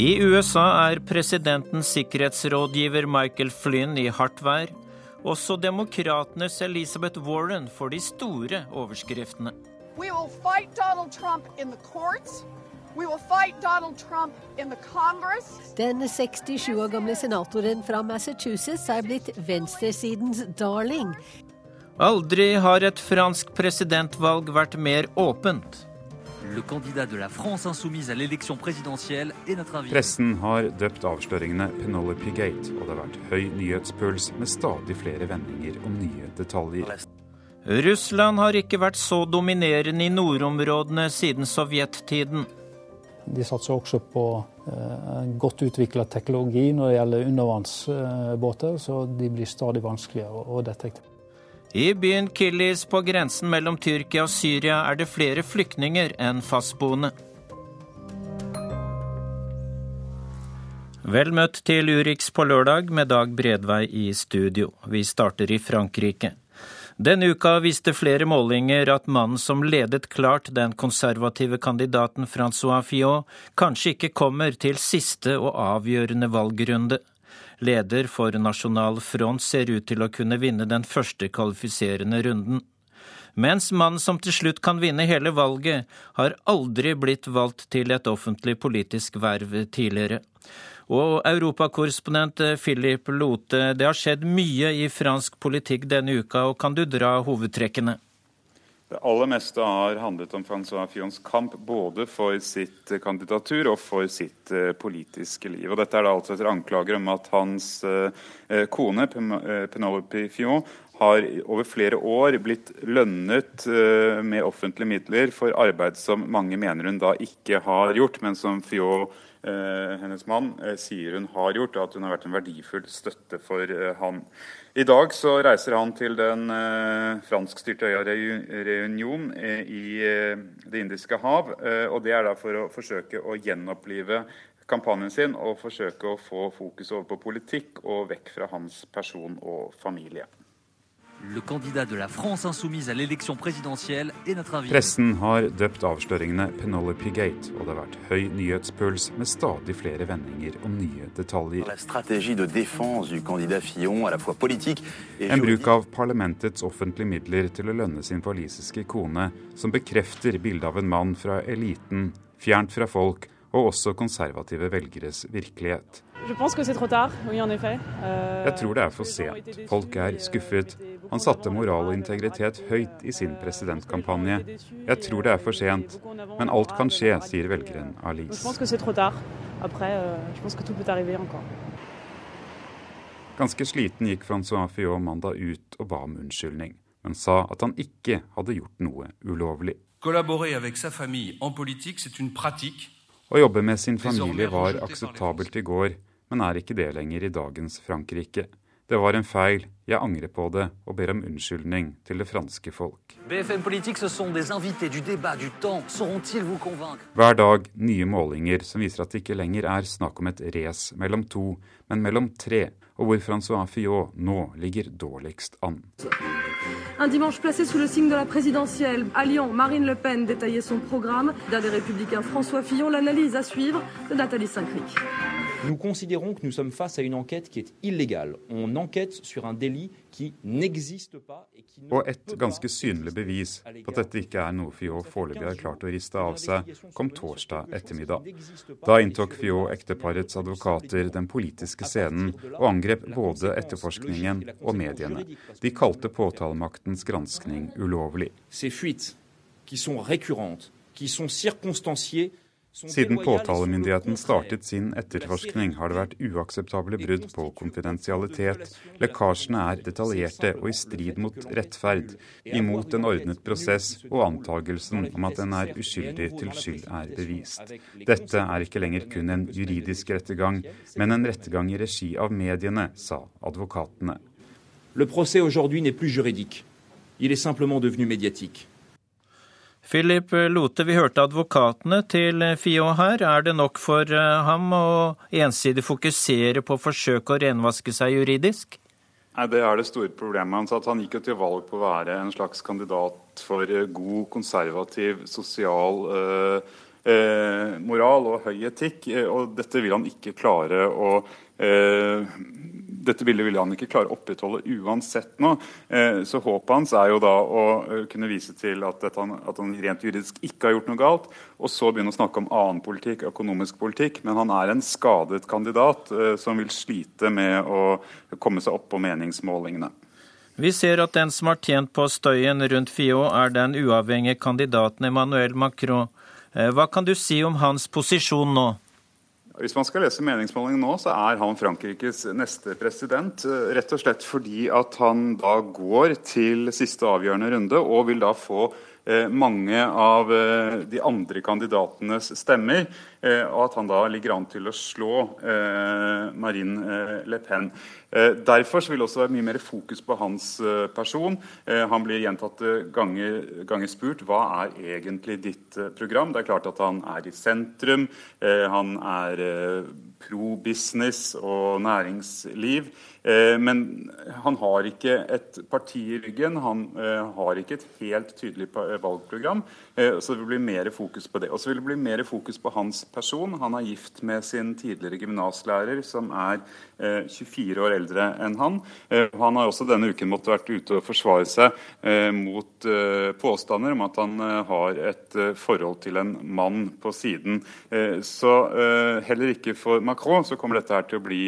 I USA er presidentens sikkerhetsrådgiver Michael Flynn i hardt vær. Også demokratenes Elizabeth Warren får de store overskriftene. We will fight Donald Trump in the courts. vil will Donald Trump i kongressen. Den 67 år gamle senatoren fra Massachusetts er blitt venstresidens darling. Aldri har et fransk presidentvalg vært mer åpent. Pressen har døpt avsløringene Penelope Gate, og det har vært høy nyhetspuls med stadig flere vendinger om nye detaljer. Russland har ikke vært så dominerende i nordområdene siden sovjettiden. De satser også på eh, godt utvikla teknologi når det gjelder undervannsbåter, så de blir stadig vanskeligere å detektere. I byen Kilis på grensen mellom Tyrkia og Syria er det flere flyktninger enn fastboende. Vel møtt til Urix på lørdag med Dag Bredvei i studio. Vi starter i Frankrike. Denne uka viste flere målinger at mannen som ledet klart den konservative kandidaten Francois Fillon, kanskje ikke kommer til siste og avgjørende valgrunde. Leder for Nasjonal Front ser ut til å kunne vinne den første kvalifiserende runden. Mens mannen som til slutt kan vinne hele valget, har aldri blitt valgt til et offentlig politisk verv tidligere. Og europakorrespondent Philip Lote, det har skjedd mye i fransk politikk denne uka, og kan du dra hovedtrekkene? Det aller meste har handlet om Francois Fions kamp både for sitt kandidatur og for sitt uh, politiske liv. Og dette er da altså etter anklager om at hans uh, kone Penelope Fion har over flere år blitt lønnet med offentlige midler for arbeid som mange mener hun da ikke har gjort, men som Fion hennes mann sier hun har gjort, og at hun har vært en verdifull støtte for han. I dag så reiser han til den eh, franskstyrte øya Reunion eh, i eh, Det indiske hav. Eh, og Det er da for å forsøke å gjenopplive kampanjen sin og forsøke å få fokus over på politikk og vekk fra hans person og familie. Pressen har døpt avsløringene Penelope Gate, og det har vært høy nyhetspuls med stadig flere vendinger om nye detaljer. La stratégie de défense du candidat Fillon, à la fois politique et En bruk av parlamentets offentlige midler til å lønne sin walisiske kone, som bekrefter bildet av en mann fra eliten, fjernt fra folk, og også konservative velgeres virkelighet. Jeg tror det er for sent. Folk er skuffet. Han satte moral og integritet høyt i sin presidentkampanje. Jeg tror det er for sent, men alt kan skje, sier velgeren Alice. Ganske sliten gikk Francois Fillon mandag ut og ba om unnskyldning, men sa at han ikke hadde gjort noe ulovlig. Å jobbe med sin familie var akseptabelt i går, men er ikke det lenger i dagens Frankrike. Det var en feil, jeg angrer på det og ber om unnskyldning til det franske folk. Hver dag nye målinger som viser at det ikke lenger er snakk om et race mellom to, men mellom tre, og hvor Francois Fillon nå ligger dårligst an. Un dimanche placé sous le signe de la présidentielle. À Lyon, Marine Le Pen détaillait son programme. D'un des républicains, François Fillon, l'analyse à suivre de Nathalie Saint-Cric. Nous considérons que nous sommes face à une enquête qui est illégale. On enquête sur un délit Og et ganske synlig bevis på at dette ikke er noe Fillon foreløpig har klart å riste av seg, kom torsdag ettermiddag. Da inntok Fillon ekteparets advokater den politiske scenen og angrep både etterforskningen og mediene. De kalte påtalemaktens granskning ulovlig. Ces fuites qui sont récurrentes, qui sont circonstanciées Siden påtalemyndigheten startet sin etterforskning, har det vært uakseptable brudd på konfidensialitet. Lekkasjene er detaljerte og i strid mot rettferd, imot en ordnet prosess og antagelsen om at den er uskyldig til skyld er bevist. Dette er ikke lenger kun en juridisk rettergang, men en rettergang i regi av mediene, sa advokatene. Le procès aujourd'hui n'est plus juridique. Il est simplement devenu médiatique. Philip Lote, vi hørte advokatene til Fio her. Er det nok for eh, ham å ensidig fokusere på å forsøke å renvaske seg juridisk? Nei, Det er det store problemet hans. at Han gikk jo til valg på å være en slags kandidat for eh, god, konservativ, sosial, eh, eh, moral og høy etikk. Eh, og dette vil han ikke klare å eh, dette bildet ville han ikke klare å opprettholde uansett nå. Eh, så håpet hans er jo da å eh, kunne vise til at, han, at, han, rent juridisk ikke har gjort noe galt, og så begynne å snakke om annen politikk, økonomisk politikk. Men han er en skadet kandidat eh, som vil slite med å komme seg opp på meningsmålingene. Vi ser at den som har tjent på støyen rundt FIO er den uavhengige kandidaten Emmanuel Macron. Hva kan du si om hans posisjon nå? Hvis man skal lese meningsmålingen nå, så er han Frankrikes neste president. Eh, rett og slett fordi at han da går til siste avgjørende runde og vil da få eh, mange av eh, de andre kandidatenes stemmer. Og at han da ligger an til å slå Marine Le Pen. Eh, derfor vil det også være mye mer fokus på hans eh, person. Eh, han blir gjentatte ganger, ganger spurt hva er egentlig ditt program. Det er klart at han er i sentrum. Han er pro business og næringsliv. Men han har ikke et parti i ryggen, han har ikke et helt tydelig valgprogram. Så det vil bli mer fokus på det. Og så vil det bli mer fokus på hans person. Han er gift med sin tidligere gymnaslærer, som er 24 år eldre enn han. Eh, han har også denne uken måttet vært ute og forsvare seg eh, mot eh, påstander om at han har et forhold til en mann på siden. Så heller ikke for Macron så kommer dette her til å bli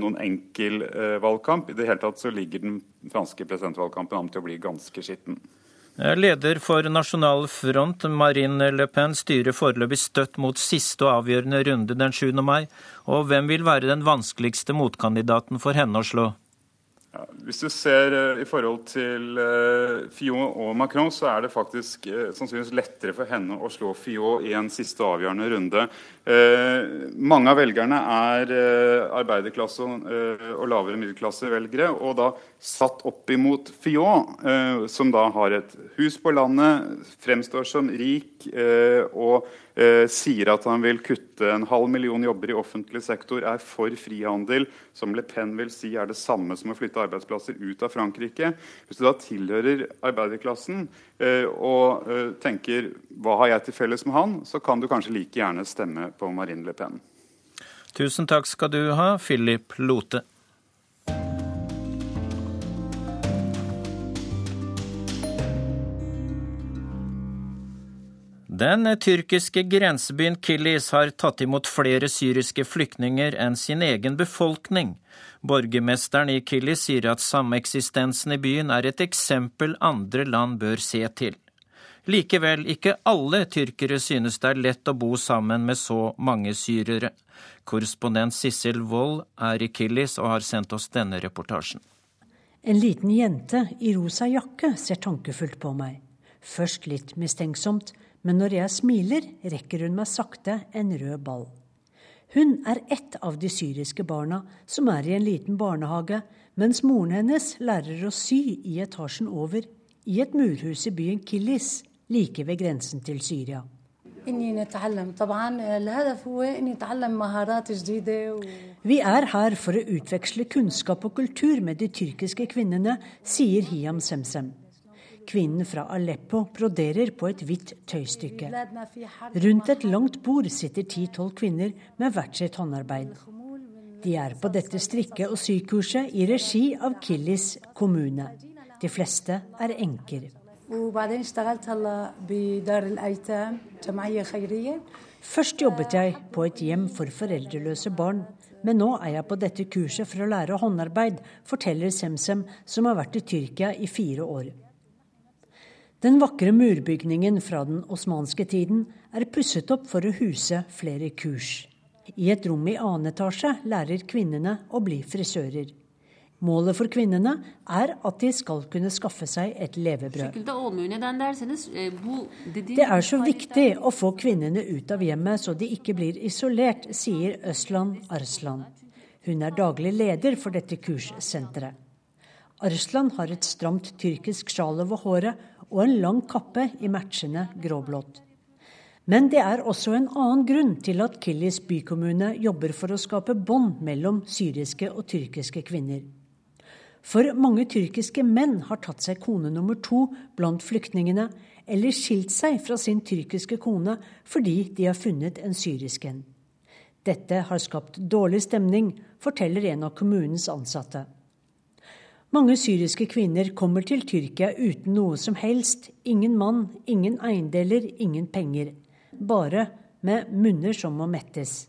noen enkel valgkamp. I det hele tatt så ligger den franske presidentvalgkampen an til å bli ganske skitten. Leder for Nasjonal Front, Marine Le Pen, styrer foreløpig støtt mot siste og avgjørende runde den 7. mai. Og hvem vil være den vanskeligste motkandidaten for henne å slå? Ja, hvis du ser uh, i forhold til uh, Fillon og Macron, så er det faktisk uh, sannsynligvis lettere for henne å slå Fillon i en siste avgjørende runde. Mange av velgerne er arbeiderklasse og, og lavere middelklassevelgere. Og da satt opp imot Fillon, som da har et hus på landet, fremstår som rik og eh, sier at han vil kutte en halv million jobber i offentlig sektor, er for frihandel, som Le Pen vil si er det samme som å flytte arbeidsplasser ut av Frankrike. Hvis du da tilhører arbeiderklassen eh, og eh, tenker 'hva har jeg til felles med han', så kan du kanskje like gjerne stemme på Marine Le Pen. Tusen takk skal du ha, Philip Lote. Den tyrkiske grensebyen Kilis har tatt imot flere syriske flyktninger enn sin egen befolkning. Borgermesteren i Kilis sier at sameksistensen i byen er et eksempel andre land bør se til. Likevel, ikke alle tyrkere synes det er lett å bo sammen med så mange syrere. Korrespondent Sissel Wold er i Killis og har sendt oss denne reportasjen. En liten jente i rosa jakke ser tankefullt på meg. Først litt mistenksomt, men når jeg smiler, rekker hun meg sakte en rød ball. Hun er ett av de syriske barna som er i en liten barnehage, mens moren hennes lærer å sy i etasjen over, i et murhus i byen Kilis, like ved grensen til Syria. Vi er her for å utveksle kunnskap og kultur med de tyrkiske kvinnene, sier Hiam Semsem. Kvinnen fra Aleppo broderer på et hvitt tøystykke. Rundt et langt bord sitter ti-tolv kvinner med hvert sitt håndarbeid. De er på dette strikke- og sykurset i regi av Kilis kommune. De fleste er enker. Først jobbet jeg på et hjem for foreldreløse barn. Men nå er jeg på dette kurset for å lære håndarbeid, forteller Semsem, som har vært i Tyrkia i fire år. Den vakre murbygningen fra den osmanske tiden er pusset opp for å huse flere kurs. I et rom i annen etasje lærer kvinnene å bli frisører. Målet for kvinnene er at de skal kunne skaffe seg et levebrød. Det er så viktig å få kvinnene ut av hjemmet så de ikke blir isolert, sier Østland Arslan. Hun er daglig leder for dette kurssenteret. Arslan har et stramt tyrkisk sjal over håret og en lang kappe i matchende gråblått. Men det er også en annen grunn til at Kilis bykommune jobber for å skape bånd mellom syriske og tyrkiske kvinner. For mange tyrkiske menn har tatt seg kone nummer to blant flyktningene, eller skilt seg fra sin tyrkiske kone fordi de har funnet en syrisk en. Dette har skapt dårlig stemning, forteller en av kommunens ansatte. Mange syriske kvinner kommer til Tyrkia uten noe som helst. Ingen mann, ingen eiendeler, ingen penger. Bare med munner som må mettes.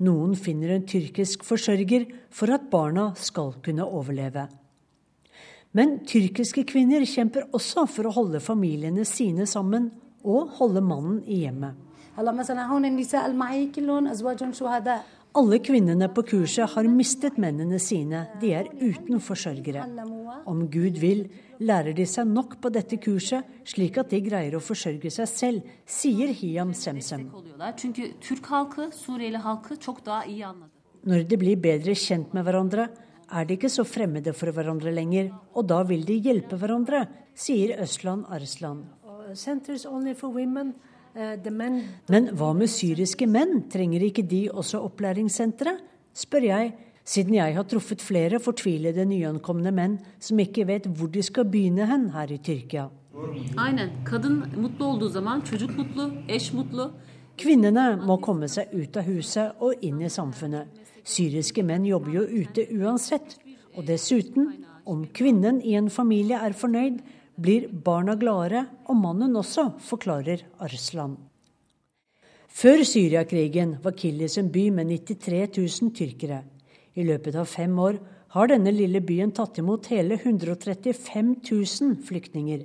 Noen finner en tyrkisk forsørger for at barna skal kunne overleve. Men tyrkiske kvinner kjemper også for å holde familiene sine sammen og holde mannen i hjemmet. Alle kvinnene på kurset har mistet mennene sine, de er uten forsørgere. Om Gud vil, lærer de seg nok på dette kurset, slik at de greier å forsørge seg selv, sier Hiam Semsem. Når de blir bedre kjent med hverandre, er de ikke så fremmede for hverandre lenger, og da vil de hjelpe hverandre, sier Østland Arslan. Uh, Men hva med syriske menn, trenger ikke de også opplæringssentre? spør jeg, siden jeg har truffet flere fortvilede nyankomne menn som ikke vet hvor de skal begynne hen her i Tyrkia. Kvinnene må komme seg ut av huset og inn i samfunnet. Syriske menn jobber jo ute uansett. Og dessuten, om kvinnen i en familie er fornøyd, blir barna gladere, og mannen også, forklarer Arslan. Før Syriakrigen var Kilis en by med 93 000 tyrkere. I løpet av fem år har denne lille byen tatt imot hele 135 000 flyktninger.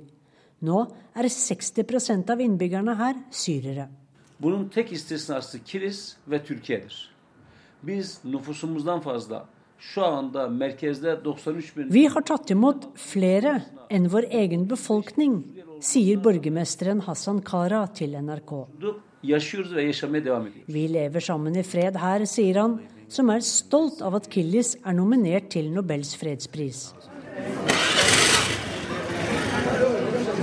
Nå er 60% av innbyggerne her syrere. Bunun tek istisnası Kilis ve Türkiye'dir. Biz nüfusumuzdan fazla şu anda merkezde 93 bin Vi har tatt imot flere enn vår egen befolkning, sier borgermesteren Hassan Kara til NRK. Vi lever sammen i fred her, sier han, som er stolt av at Killis er nominert til Nobels fredspris.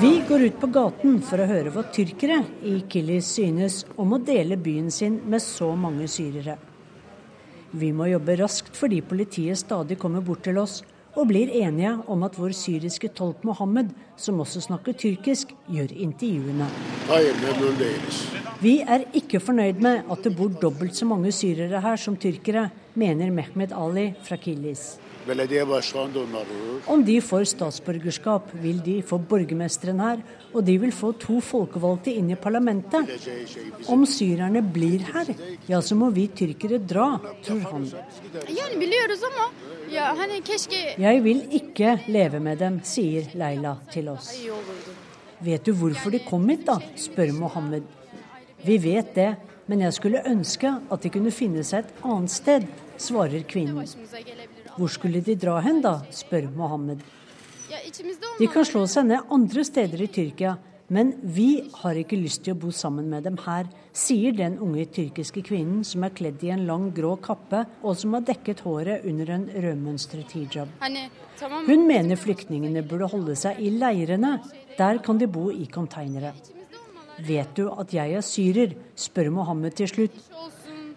Vi går ut på gaten for å høre hva tyrkere i Killis synes om å dele byen sin med så mange syrere. Vi må jobbe raskt fordi politiet stadig kommer bort til oss og blir enige om at vår syriske tolk Mohammed, som også snakker tyrkisk, gjør intervjuene. Vi er ikke fornøyd med at det bor dobbelt så mange syrere her som tyrkere, mener Mehmed Ali fra Kilis. Om de får statsborgerskap, vil de få borgermesteren her, og de vil få to folkevalgte inn i parlamentet. Om syrerne blir her, ja, så må vi tyrkere dra, tror han. Jeg vil ikke leve med dem, sier Leila til oss. Vet du hvorfor de kom hit, da? spør Mohammed. Vi vet det, men jeg skulle ønske at de kunne finne seg et annet sted, svarer kvinnen. Hvor skulle de dra hen da, spør Mohammed. De kan slå seg ned andre steder i Tyrkia, men vi har ikke lyst til å bo sammen med dem her, sier den unge tyrkiske kvinnen som er kledd i en lang, grå kappe og som har dekket håret under en rødmønstret hijab. Hun mener flyktningene burde holde seg i leirene. Der kan de bo i konteinere. Vet du at jeg er syrer? spør Mohammed til slutt.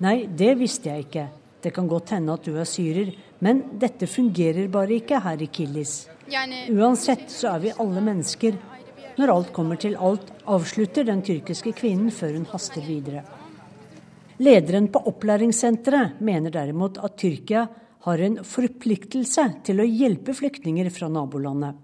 Nei, det visste jeg ikke. Det kan godt hende at du er syrer, men dette fungerer bare ikke her i Killis. Uansett så er vi alle mennesker. Når alt kommer til alt, avslutter den tyrkiske kvinnen før hun haster videre. Lederen på opplæringssenteret mener derimot at Tyrkia har en forpliktelse til å hjelpe flyktninger fra nabolandet.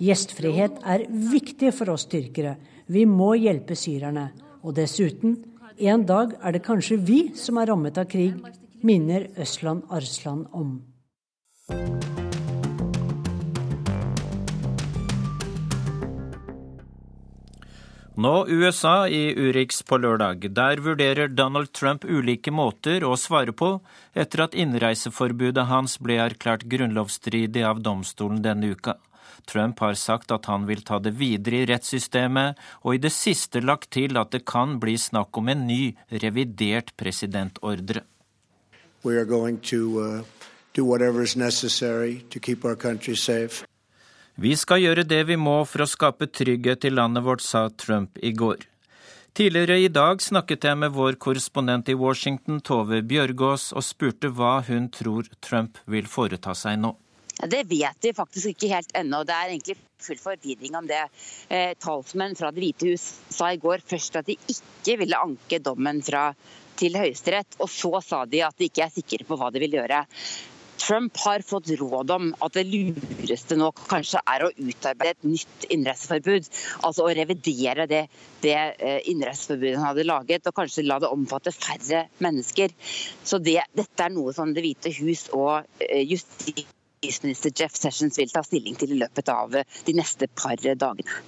Gjestfrihet er viktig for oss tyrkere. Vi må hjelpe syrerne. Og dessuten, en dag er det kanskje vi som er rammet av krig, minner Østland Arsland om. Nå USA i Urix på lørdag. Der vurderer Donald Trump ulike måter å svare på etter at innreiseforbudet hans ble erklært grunnlovsstridig av domstolen denne uka. Trump har sagt at han vil ta det videre i rettssystemet, og i det siste lagt til at det kan bli snakk om en ny, revidert presidentordre. Uh, vi skal gjøre det vi må for å skape trygghet i landet vårt, sa Trump i går. Tidligere i dag snakket jeg med vår korrespondent i Washington, Tove Bjørgaas, og spurte hva hun tror Trump vil foreta seg nå. Det vet vi faktisk ikke helt ennå. Det er egentlig full forvirring om det. Eh, talsmenn fra Det hvite hus sa i går først at de ikke ville anke dommen fra, til Høyesterett, og så sa de at de ikke er sikre på hva de vil gjøre. Trump har fått råd om at det lureste nå kanskje er å utarbeide et nytt innreiseforbud. Altså å revidere det, det eh, innreiseforbudet han hadde laget, og kanskje la det omfatte færre mennesker. Så det, dette er noe som Det hvite hus og eh, justisminister Jeff Sessions vil ta stilling til i løpet av eh, de neste par dagene.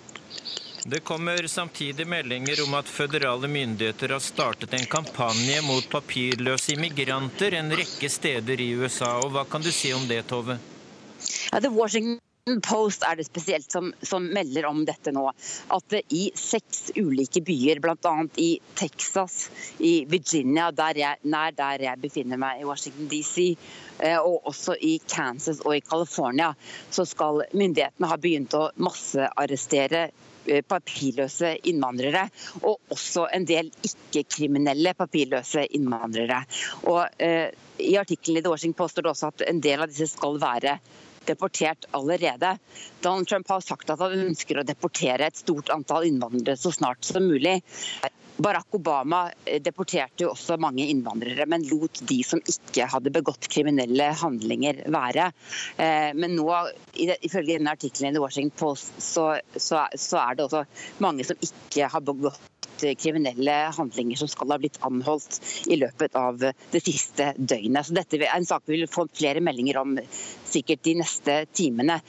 Det kommer samtidig meldinger om at føderale myndigheter har startet en kampanje mot papirløse immigranter en rekke steder i USA. Og hva kan du si om det, Tove? Ja, The Washington Post er det spesielt som, som, melder om dette nå. At i seks ulike byer, bl.a. i Texas, i Virginia, der jeg, nær der jeg befinner meg i Washington DC, eh, og også i Kansas og i California, så skal myndighetene ha begynt å massearrestere Eh, papirløse innvandrere, og også en del ikke-kriminelle papirløse innvandrere. Og eh, I artikkelen i The Washington Post står det også at en del av disse skal være deportert allerede. Donald Trump har sagt at han ønsker å deportere et stort antall innvandrere så snart som mulig. Barack Obama eh, deporterte jo også mange innvandrere, men lot de som ikke hadde begått kriminelle handlinger, være. Eh, men nå, ifølge denne artikkelen i The Washington Post, så, så, så er det også mange som ikke har begått kriminelle handlinger som skal ha blitt anholdt i løpet av det siste døgnet. Så dette er en sak vi vil få flere meldinger om sikkert de neste timene.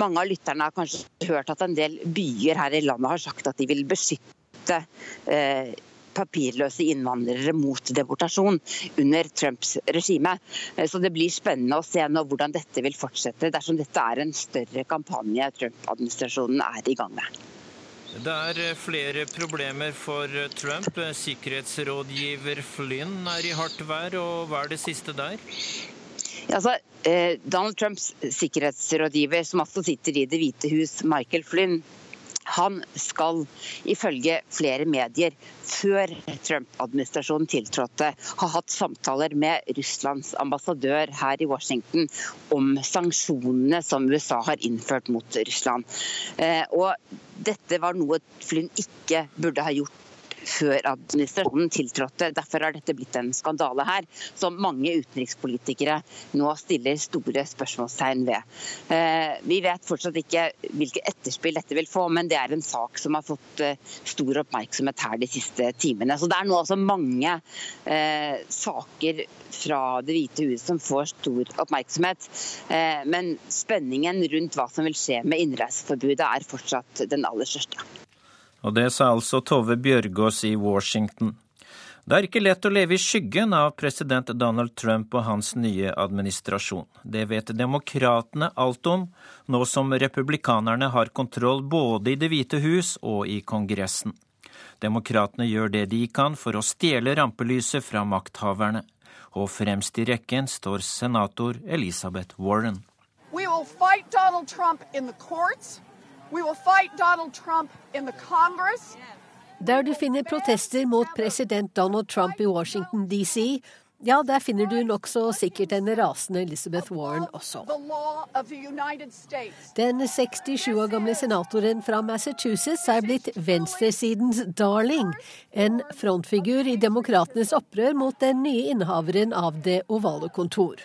Mange av lytterne har kanskje hørt at en del byer her i landet har sagt at de vil beskytte beskytte eh, papirløse innvandrere mot deportasjon under Trumps regime. Eh, så Det blir spennende å se nå hvordan dette vil fortsette, dersom dette er en større kampanje Trump-administrasjonen er i gang med. Det er eh, flere problemer for Trump. Sikkerhetsrådgiver Flynn er i hardt vær, og hva er det siste der? Altså, Donald Trumps sikkerhetsrådgiver, som også sitter i Det hvite hus, Michael Flynn, han skal ifølge flere medier før Trump-administrasjonen tiltrådte, ha hatt samtaler med Russlands ambassadør her i Washington om sanksjonene som USA har innført mot Russland. Eh, og dette var noe Flynn ikke burde ha gjort før administrasjonen tiltrådte. Derfor har dette blitt en skandale her, som mange utenrikspolitikere nå stiller store spørsmålstegn ved. Eh, vi vet fortsatt ikke hvilke etterspill dette vil få, men det er en sak som har fått eh, stor oppmerksomhet her de siste timene. Så det er nå altså mange eh, saker fra Det hvite hus som får stor oppmerksomhet. Men spenningen rundt hva som vil skje med innreiseforbudet er fortsatt den aller største. Og det sa altså Tove Bjørgaas i Washington. Det er ikke lett å leve i skyggen av president Donald Trump og hans nye administrasjon. Det vet demokratene alt om, nå som republikanerne har kontroll både i Det hvite hus og i Kongressen. Demokratene gjør det de kan for å stjele rampelyset fra makthaverne. Og fremst i rekken står senator Elizabeth Warren. We will fight Donald Trump in the. Der du finner protester mot president Donald Trump i Washington DC, ja, der finner du nokså sikkert den rasende Elizabeth Warren også. Den 67 år gamle senatoren fra Massachusetts er blitt venstresidens darling, en frontfigur i demokratenes opprør mot den nye innehaveren av Det ovale kontor.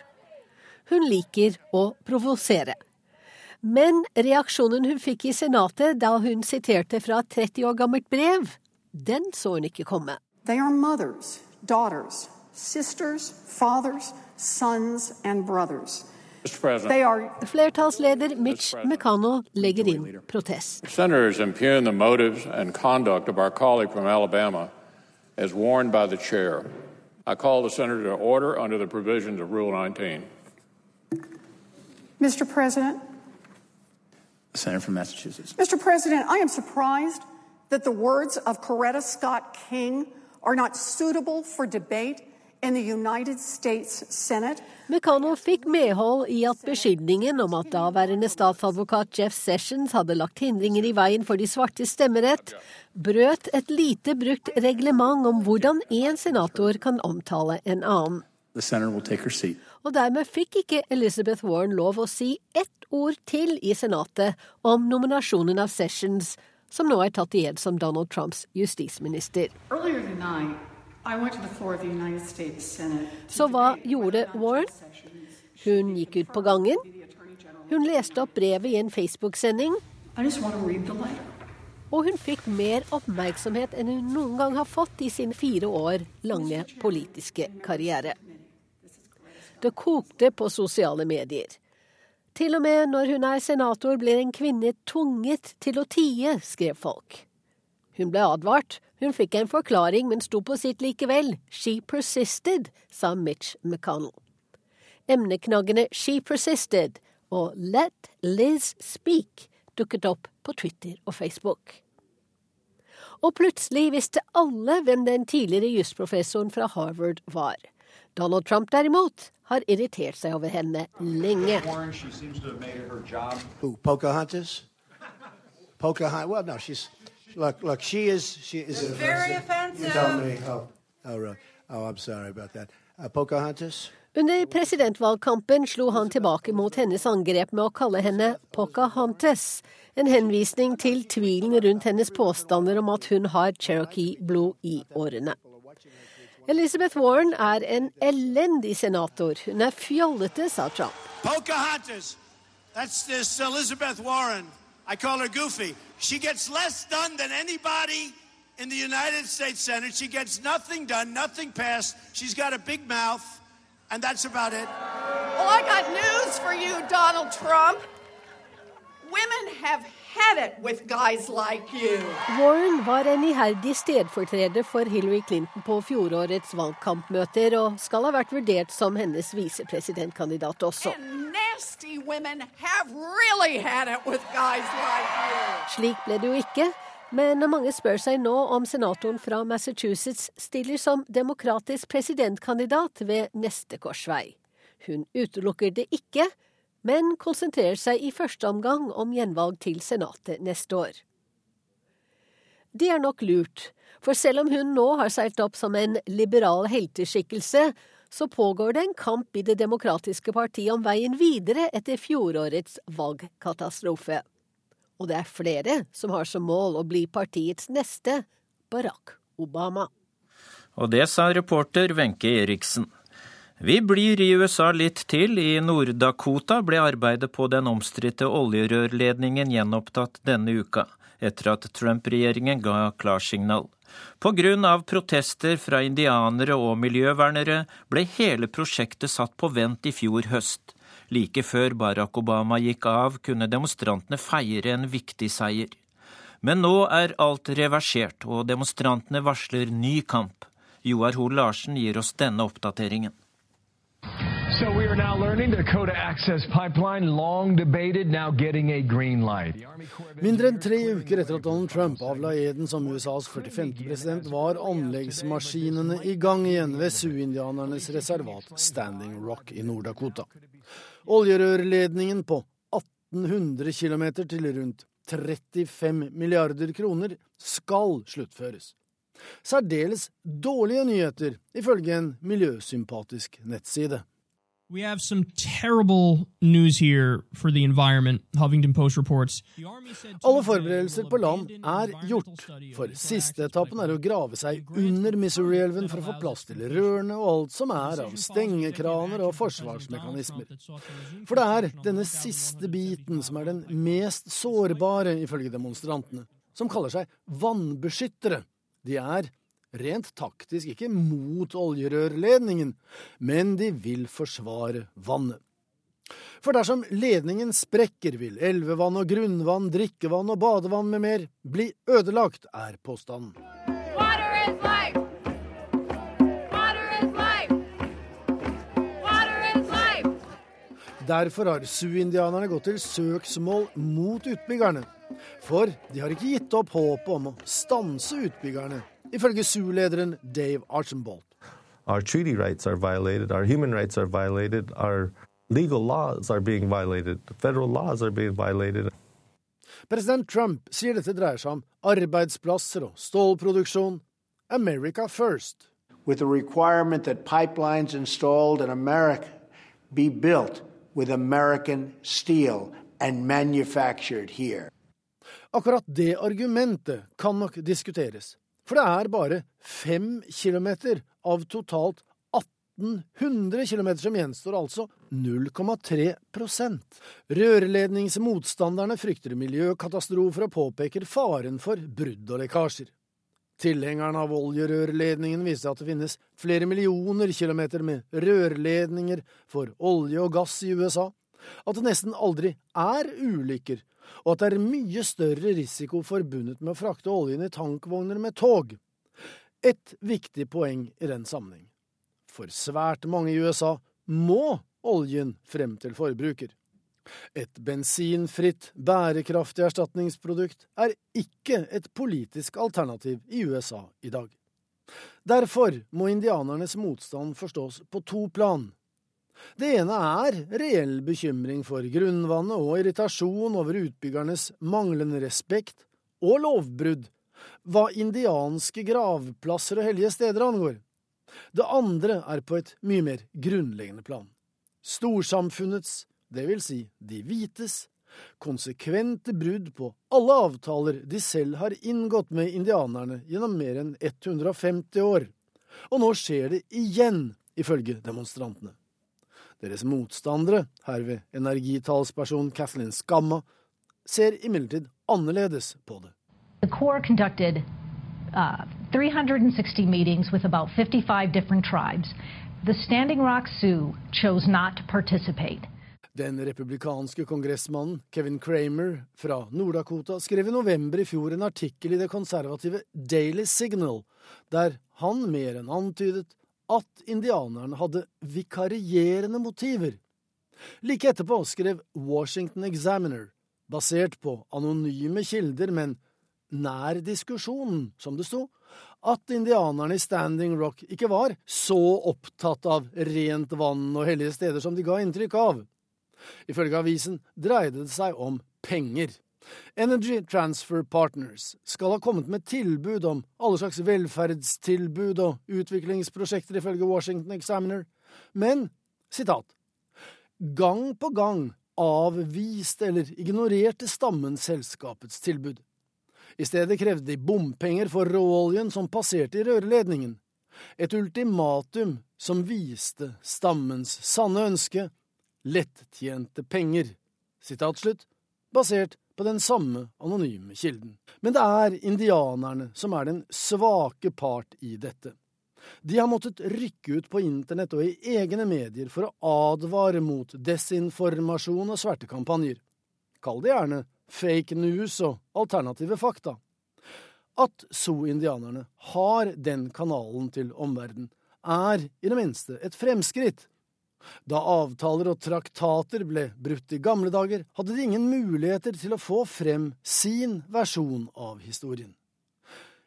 Hun liker å provosere. Men reaksjonen hun fikk i Senatet da hun siterte fra et 30 år gammelt brev, den så hun ikke komme. They are mothers, daughters, sisters, fathers, sons and brothers. Flertallsleder Mitch McConnell legger inn protest. Senators impugn the motives and conduct of our colleague from Alabama as warned by the chair. I call the senator to order under the provisions of Rule 19. Mr. President, Senator from Massachusetts. Mr. President, I am surprised that the words of Coretta Scott King are not suitable for debate in the United States Senate. McConnell fikk medhold i at beskyldningen om at daværende statsadvokat Jeff Sessions hadde lagt hindringer i veien for de svarte stemmerett, brøt et lite brukt reglement om hvordan én senator kan omtale en annen. Og dermed fikk ikke Elizabeth Warren lov å si ett ord til i Senatet om nominasjonen av Sessions, som nå er tatt i igjen som Donald Trumps justisminister. Så hva gjorde Warren? Hun gikk ut på gangen. Hun leste opp brevet i en Facebook-sending. Og hun fikk mer oppmerksomhet enn hun noen gang har fått i sin fire år lange politiske karriere. Det kokte på sosiale medier. Til og med når hun er senator, blir en kvinne tvunget til å tie, skrev folk. Hun ble advart, hun fikk en forklaring, men sto på sitt likevel. She persisted, sa Mitch McConnell. Emneknaggene She persisted og Let Liz speak dukket opp på Twitter og Facebook. Og plutselig visste alle hvem den tidligere jusprofessoren fra Harvard var. Donald Trump derimot har irritert seg over henne lenge. Who, Pocahontas? Pocahontas? Well, no, she's look, look. She is. She is. Very offensive. You tell me. Oh, oh, really? Oh, I'm sorry about that. Uh, Pocahontas. Under presidentvalgkampen slo han tilbake mot hennes angrep med å kalle henne Pocahontas, en henvisning til tvilen rundt hennes påstander om at hun har cherokee-blod i årene. Elizabeth Warren er en elendig senator. Hun er fjollete, sa Trump. Pocahontas. That's this Elizabeth Warren. I call her goofy. She gets less done than anybody in the United States Senate. She gets nothing done, nothing passed. She's got a big mouth, and that's about it. Well, I got news for you, Donald Trump. Women have like Warren var en iherdig stedfortreder for Hillary Clinton på fjorårets valgkampmøter, og skal ha vært vurdert som hennes visepresidentkandidat også. Really like Slik ble det jo ikke. Men mange spør seg nå om senatoren fra Massachusetts stiller som demokratisk presidentkandidat ved neste korsvei. Hun utelukker det ikke, men konsentrerer seg i første omgang om gjenvalg til Senatet neste år. Det er nok lurt, for selv om hun nå har seilt opp som en liberal helteskikkelse, så pågår det en kamp i Det demokratiske partiet om veien videre etter fjorårets valgkatastrofe. Og det er flere som har som mål å bli partiets neste Barack Obama. Og det sa reporter Wenche Eriksen. Vi blir i USA litt til. I Nord-Dakota ble arbeidet på den omstridte oljerørledningen gjenopptatt denne uka, etter at Trump-regjeringen ga klarsignal. Av protester fra indianere og miljøvernere ble hele prosjektet satt på vent i fjor høst. Like før Barack Obama gikk av, kunne demonstrantene feire en viktig seier. Men nå er alt reversert, og demonstrantene varsler ny kamp. Joar Hoel Larsen gir oss denne oppdateringen. Are now learning Dakota Access Pipeline, long debated, now getting a green light. Mindre enn tre uker etter at Donald Trump avla eden som USAs 45. president, var anleggsmaskinene i gang igjen ved Sioux-indianernes reservat Standing Rock i Nord-Dakota. Oljerørledningen på 1800 km til rundt 35 milliarder kroner skal sluttføres. Særdeles dårlige nyheter, ifølge en miljøsympatisk nettside. We have some terrible news here for the environment, Huffington Post reports. Alle forberedelser på land er gjort, for siste etappen er å grave seg under Missouri-elven for å få plass til rørene og alt som er av stengekraner og forsvarsmekanismer. For det er denne siste biten som er den mest sårbare, ifølge demonstrantene, som kaller seg vannbeskyttere. De er rent taktisk ikke mot oljerørledningen, men de vil forsvare vannet. For dersom ledningen sprekker, vil elvevann og grunnvann, drikkevann og badevann med mer bli ødelagt, er påstanden. Derfor har Sioux-indianerne gått til søksmål mot utbyggerne. For de har ikke gitt opp håpet om å stanse utbyggerne ifølge SU-lederen Dave Archambault. Our treaty rights are violated, our human rights are violated, our legal laws are being violated, federal laws are being violated. President Trump sier dette dreier seg om arbeidsplasser og stålproduksjon. America first. with the requirement that pipelines installed in America be built with American steel and manufactured here. Akkurat det argumentet kan nok diskuteres, for det er bare fem kilometer av totalt 1800 km som gjenstår, altså 0,3% Rørledningsmotstanderne frykter miljøkatastrofer og påpeker faren for brudd og lekkasjer. Tilhengerne av oljerørledningen viser at det finnes flere millioner kilometer med rørledninger for olje og gass i USA, at det nesten aldri er ulykker, og at det er mye større risiko forbundet med å frakte oljen i tankvogner med tog. Et viktig poeng i den sammenheng. For svært mange i USA må oljen frem til forbruker. Et bensinfritt, bærekraftig erstatningsprodukt er ikke et politisk alternativ i USA i dag. Derfor må indianernes motstand forstås på to plan. Det ene er reell bekymring for grunnvannet og irritasjon over utbyggernes manglende respekt og lovbrudd hva indianske gravplasser og hellige steder angår. Det andre er på et mye mer grunnleggende plan. Storsamfunnets det vil si de hvites, konsekvente brudd på alle avtaler de selv har inngått med indianerne gjennom mer enn 150 år. Og nå skjer det igjen, ifølge demonstrantene. Deres motstandere, herved energitalsperson Kathleen Skamma, ser imidlertid annerledes på det. The Corps conducted uh, 360 meetings with about 55 different tribes. The Standing Rock Sioux chose not to participate. Den republikanske kongressmannen Kevin Kramer fra Nord-Dakota skrev i november i fjor en artikkel i det konservative Daily Signal, der han mer enn antydet at indianerne hadde vikarierende motiver. Like etterpå skrev Washington Examiner, basert på anonyme kilder, men nær diskusjonen, som det sto, at indianerne i Standing Rock ikke var så opptatt av rent vann og hellige steder som de ga inntrykk av. Ifølge avisen dreide det seg om penger. Energy Transfer Partners skal ha kommet med tilbud om alle slags velferdstilbud og utviklingsprosjekter, ifølge Washington Examiner, men sitat gang på gang avviste eller ignorerte stammen selskapets tilbud. I stedet krevde de bompenger for råoljen som passerte i rørledningen, et ultimatum som viste stammens sanne ønske lettjente penger. Sitat slutt, basert på den samme anonyme kilden. Men det er indianerne som er den svake part i dette. De har måttet rykke ut på internett og i egne medier for å advare mot desinformasjon og svertekampanjer. Kall det gjerne fake news og alternative fakta. At zoo-indianerne har den kanalen til omverdenen, er i det minste et fremskritt. Da avtaler og traktater ble brutt i gamle dager, hadde de ingen muligheter til å få frem sin versjon av historien.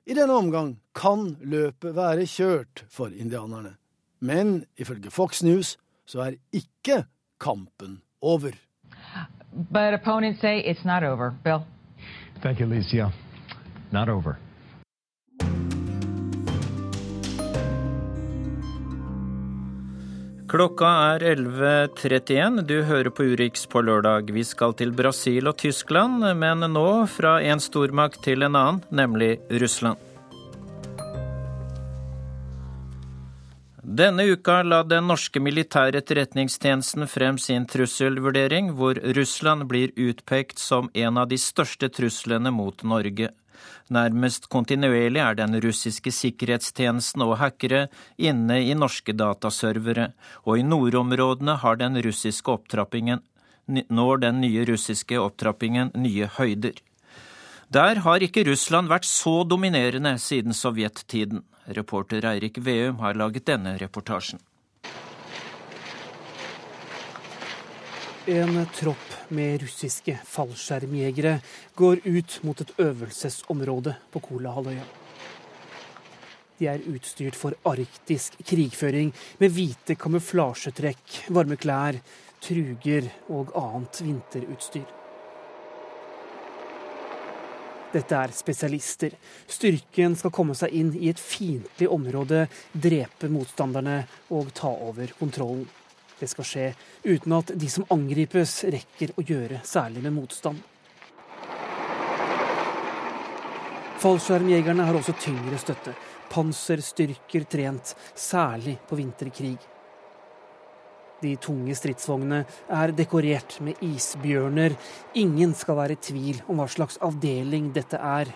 I denne omgang kan løpet være kjørt for indianerne, men ifølge Fox News så er ikke kampen over. But opponents say it's not over. Bill? Thank you, Alicia. Not over. Klokka er 11.31. Du hører på Urix på lørdag. Vi skal til Brasil og Tyskland, men nå fra en stormakt til en annen, nemlig Russland. Denne uka la den norske militære etterretningstjenesten frem sin trusselvurdering, hvor Russland blir utpekt som en av de største truslene mot Norge. Nærmest kontinuerlig er den russiske sikkerhetstjenesten og hackere inne i norske dataservere, og i nordområdene har den russiske opptrappingen når den nye russiske opptrappingen nye høyder. Der har ikke Russland vært så dominerende siden sovjettiden. Reporter Eirik Veum har laget denne reportasjen. En tropp med russiske fallskjermjegere går ut mot et øvelsesområde på Kolahalvøya. De er utstyrt for arktisk krigføring med hvite kamuflasjetrekk, varme klær, truger og annet vinterutstyr. Dette er spesialister. Styrken skal komme seg inn i et fiendtlig område, drepe motstanderne og ta over kontrollen. Det skal skje uten at de som angripes, rekker å gjøre særlig med motstand. Fallskjermjegerne har også tyngre støtte. Panserstyrker trent, særlig på vinterkrig. De tunge stridsvognene er dekorert med isbjørner. Ingen skal være i tvil om hva slags avdeling dette er.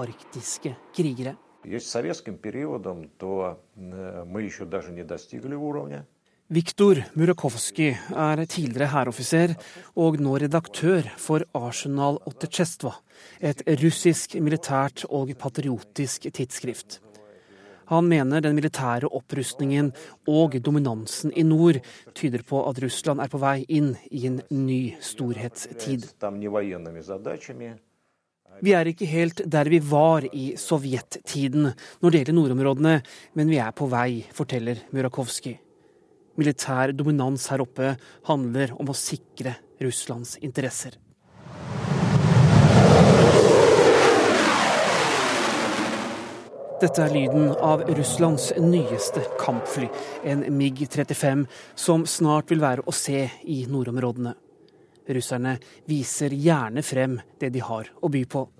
Arktiske krigere. Viktor Murakovsky er tidligere hæroffiser og nå redaktør for Arsenal Ottechestva, et russisk militært og patriotisk tidsskrift. Han mener den militære opprustningen og dominansen i nord tyder på at Russland er på vei inn i en ny storhetstid. Vi er ikke helt der vi var i sovjettiden når det gjelder nordområdene, men vi er på vei, forteller Murakovsky. Militær dominans her oppe handler om å sikre Russlands interesser. Dette er lyden av Russlands nyeste kampfly, en MiG-35, som snart vil være å se i nordområdene. Russerne viser gjerne frem det de har å by på.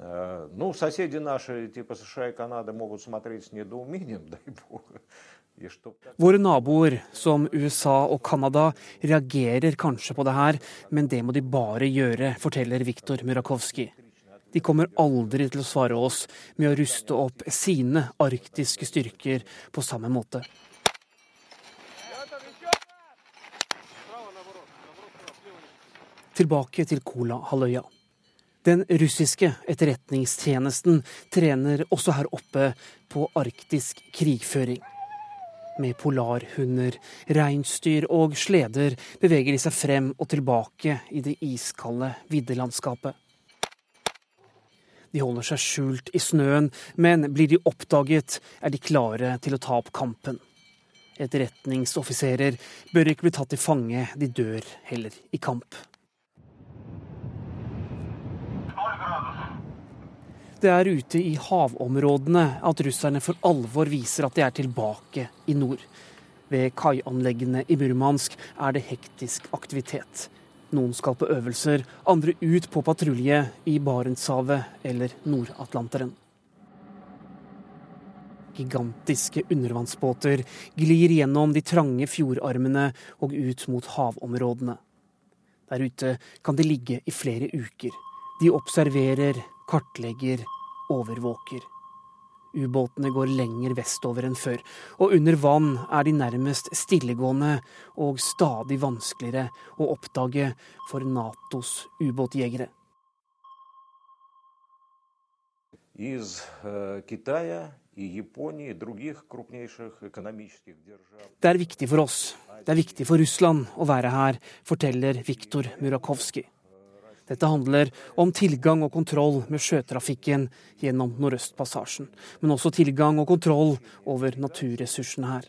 Våre naboer, som USA og Canada, reagerer kanskje på det her, men det må de bare gjøre, forteller Viktor Murakovsky. De kommer aldri til å svare oss med å ruste opp sine arktiske styrker på samme måte. Tilbake til Kola-halvøya. Den russiske etterretningstjenesten trener også her oppe på arktisk krigføring. Med polarhunder, reinsdyr og sleder beveger de seg frem og tilbake i det iskalde viddelandskapet. De holder seg skjult i snøen, men blir de oppdaget, er de klare til å ta opp kampen. Etterretningsoffiserer bør ikke bli tatt til fange, de dør heller i kamp. Det er ute i havområdene at russerne for alvor viser at de er tilbake i nord. Ved kaianleggene i Murmansk er det hektisk aktivitet. Noen skal på øvelser, andre ut på patrulje i Barentshavet eller Nord-Atlanteren. Gigantiske undervannsbåter glir gjennom de trange fjordarmene og ut mot havområdene. Der ute kan de ligge i flere uker. De observerer, kartlegger, overvåker. Ubåtene går lenger vestover enn før, og under vann er de nærmest stillegående og stadig vanskeligere å oppdage for Natos ubåtjegere. Det er viktig for oss, det er viktig for Russland å være her, forteller Viktor Murakovsky. Dette handler om tilgang og kontroll med sjøtrafikken gjennom Nordøstpassasjen, men også tilgang og kontroll over naturressursene her.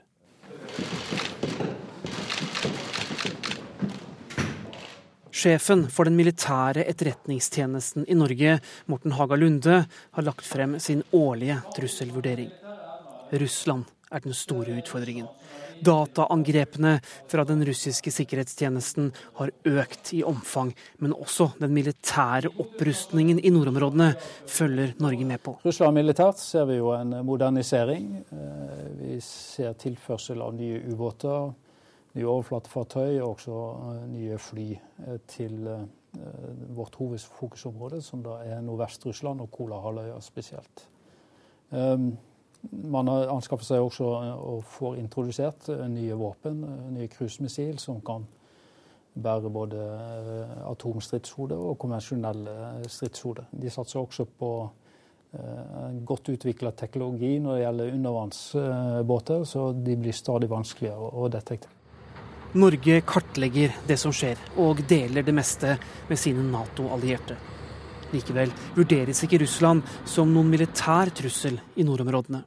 Sjefen for den militære etterretningstjenesten i Norge, Morten Haga Lunde, har lagt frem sin årlige trusselvurdering. Russland er den store utfordringen. Dataangrepene fra den russiske sikkerhetstjenesten har økt i omfang, men også den militære opprustningen i nordområdene følger Norge med på. Russland militært ser vi jo en modernisering. Eh, vi ser tilførsel av nye ubåter, nye overflatefartøy og også eh, nye fly eh, til vårt hovedfokusområde, som da er Nordvest-Russland og Kolahalvøya spesielt. Man har anskaffet seg også og får introdusert eh, nye våpen, eh, nye cruisemissil, som kan bære både eh, atomstridshode og konvensjonelle stridshode. De satser også på godt utvikla teknologi når det gjelder undervannsbåter, så de blir stadig vanskeligere å detektere. Norge kartlegger det som skjer, og deler det meste med sine Nato-allierte. Likevel vurderes ikke Russland som noen militær trussel i nordområdene.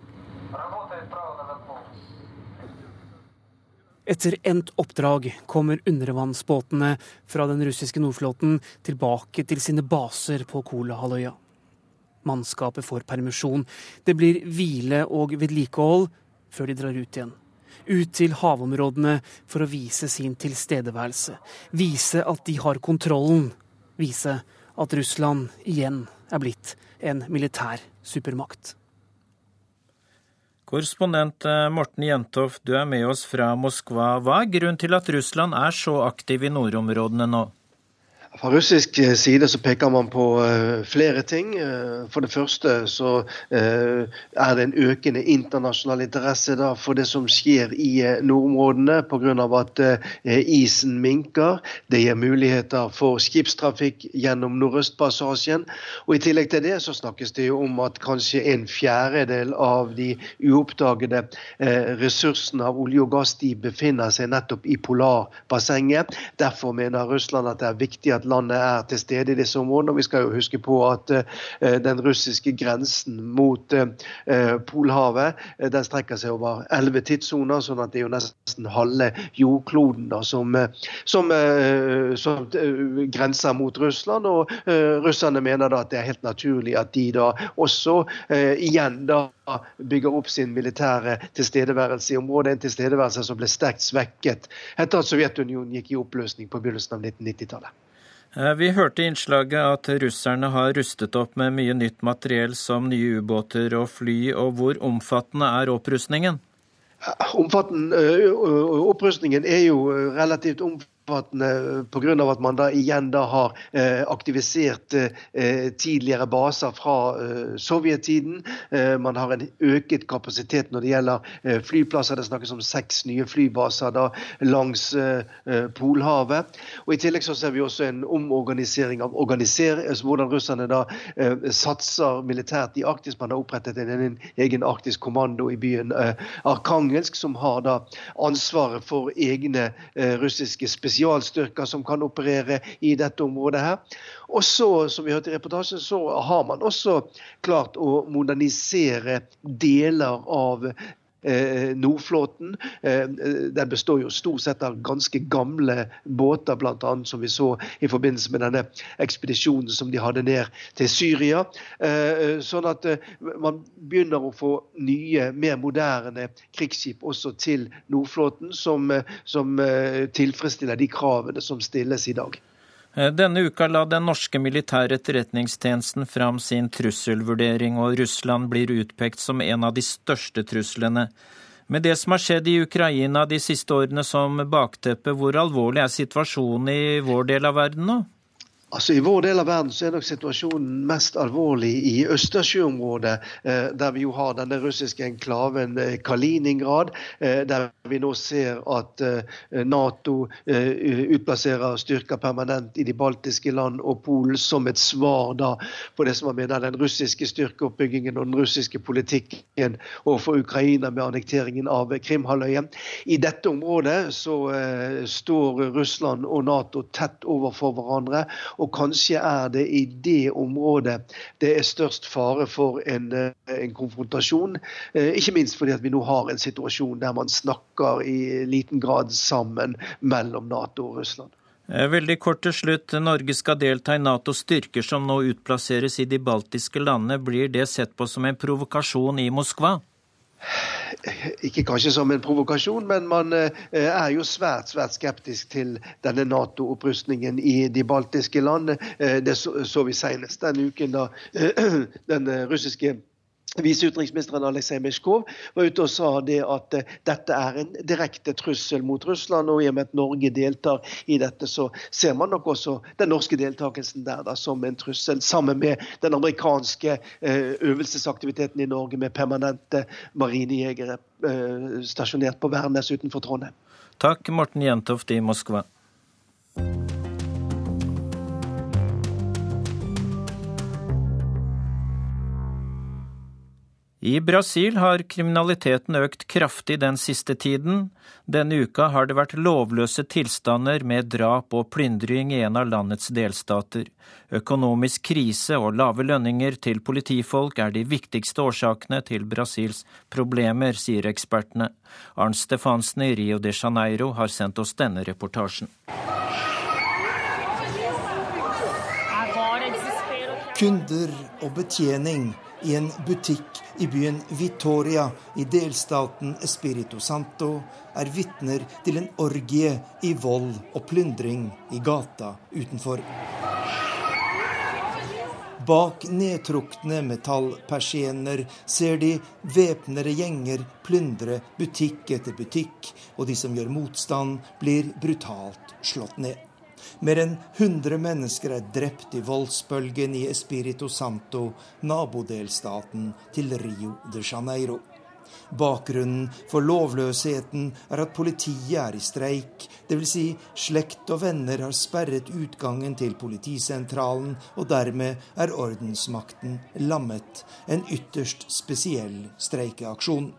Etter endt oppdrag kommer undervannsbåtene fra den russiske nordflåten tilbake til sine baser på Kolahalvøya. Mannskapet får permisjon. Det blir hvile og vedlikehold før de drar ut igjen. Ut til havområdene for å vise sin tilstedeværelse. Vise at de har kontrollen. Vise at Russland igjen er blitt en militær supermakt. Korrespondent eh, Morten Jentoft, du er med oss fra Moskva. Hva er grunnen til at Russland er så aktiv i nordområdene nå? Fra russisk eh, side så peker man på uh, flere ting. Uh, for det første så er det en økende internasjonal interesse for det som skjer i nordområdene pga. at isen minker. Det gir muligheter for skipstrafikk gjennom Nordøstpassasjen. Og I tillegg til det så snakkes det jo om at kanskje en fjerdedel av de uoppdagede ressursene av olje og gass de befinner seg nettopp i polarbassenget. Derfor mener Russland at det er viktig at landet er til stede i disse områdene. og Vi skal jo huske på at uh, den russiske grensen mot uh, Polhavet uh, den strekker seg over elleve tidssoner, sånn at det er jo nesten halve jordkloden da, som, som, som grenser mot Russland. og Russerne mener da at det er helt naturlig at de da også igjen da bygger opp sin militære tilstedeværelse i området. En tilstedeværelse som ble sterkt svekket etter at Sovjetunionen gikk i oppløsning på begynnelsen av 1990-tallet. Eh, vi hørte i innslaget at russerne har rustet opp med mye nytt materiell som nye ubåter og fly, og hvor omfattende er opprustningen? Omfattende opprustningen er jo relativt omfattende pga. at man da igjen da har eh, aktivisert eh, tidligere baser fra eh, sovjettiden. Eh, man har en øket kapasitet når det gjelder eh, flyplasser. Det snakkes om seks nye flybaser da langs eh, Polhavet. Og I tillegg så ser vi også en omorganisering av altså hvordan russerne da satser militært i Arktis. Man har opprettet en egen arktisk kommando i byen Arkangelsk, som har da ansvaret for egne russiske spesialister spesialstyrker som kan operere i dette området. her. Og så, som vi hørte i reportasjen, så har man også klart å modernisere deler av Nordflåten. Eh, den består jo stort sett av ganske gamle båter, bl.a. som vi så i forbindelse med denne ekspedisjonen som de hadde ned til Syria. Eh, sånn at man begynner å få nye, mer moderne krigsskip også til Nordflåten, som, som tilfredsstiller de kravene som stilles i dag. Eh, denne uka la den norske militære etterretningstjenesten fram sin trusselvurdering, og Russland blir utpekt som en av de største truslene. Med det som har skjedd i Ukraina de siste årene som bakteppe, hvor alvorlig er situasjonen i vår del av verden nå? Altså I vår del av verden så er nok situasjonen mest alvorlig i Østersjøområdet, eh, der vi jo har denne russiske enklaven eh, Kaliningrad, eh, der vi nå ser at Nato utplasserer styrker permanent i de baltiske land og Polen som et svar da på det som var mener den russiske styrkeoppbyggingen og den russiske politikken overfor Ukraina med annekteringen av Krimhalvøya. I dette området så står Russland og Nato tett overfor hverandre. Og kanskje er det i det området det er størst fare for en, eh, en konfrontasjon. Eh, ikke minst fordi vi nå har en situasjon der man snakker i liten grad sammen mellom Nato og Russland. Eh, veldig kort til slutt. Norge skal delta i Natos styrker som nå utplasseres i de baltiske landene. Blir det sett på som en provokasjon i Moskva? Ikke kanskje som en provokasjon, men man eh, er jo svært svært skeptisk til denne Nato-opprustningen i de baltiske land. Eh, det så vi senest denne uken da den russiske Viseutenriksministeren Aleksej Mishkov var ute og sa det at uh, dette er en direkte trussel mot Russland. Og i og med at Norge deltar i dette, så ser man nok også den norske deltakelsen der da, som en trussel. Sammen med den amerikanske uh, øvelsesaktiviteten i Norge med permanente marinejegere uh, stasjonert på Værnes utenfor Trondheim. Takk, Morten Jentoft i Moskva. I Brasil har kriminaliteten økt kraftig den siste tiden. Denne uka har det vært lovløse tilstander med drap og plyndring i en av landets delstater. Økonomisk krise og lave lønninger til politifolk er de viktigste årsakene til Brasils problemer, sier ekspertene. Arnt Stefansen i Rio de Janeiro har sendt oss denne reportasjen. Kunder og betjening i en butikk i byen Vitoria i delstaten Espirito Santo er vitner til en orgie i vold og plyndring i gata utenfor. Bak nedtrukne metallpersienner ser de væpnede gjenger plyndre butikk etter butikk, og de som gjør motstand, blir brutalt slått ned. Mer enn 100 mennesker er drept i voldsbølgen i Espirito Santo, nabodelstaten til Rio de Janeiro. Bakgrunnen for lovløsheten er at politiet er i streik, dvs. Si slekt og venner har sperret utgangen til politisentralen, og dermed er ordensmakten lammet. En ytterst spesiell streikeaksjon.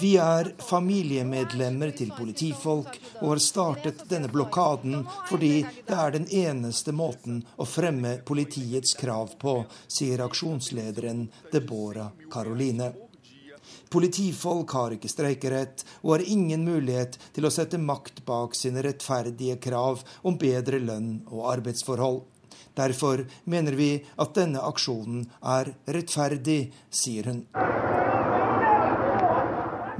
Vi er familiemedlemmer til politifolk og har startet denne blokaden fordi det er den eneste måten å fremme politiets krav på, sier aksjonslederen Deborah Caroline. Politifolk har ikke streikerett og har ingen mulighet til å sette makt bak sine rettferdige krav om bedre lønn og arbeidsforhold. Derfor mener vi at denne aksjonen er rettferdig, sier hun.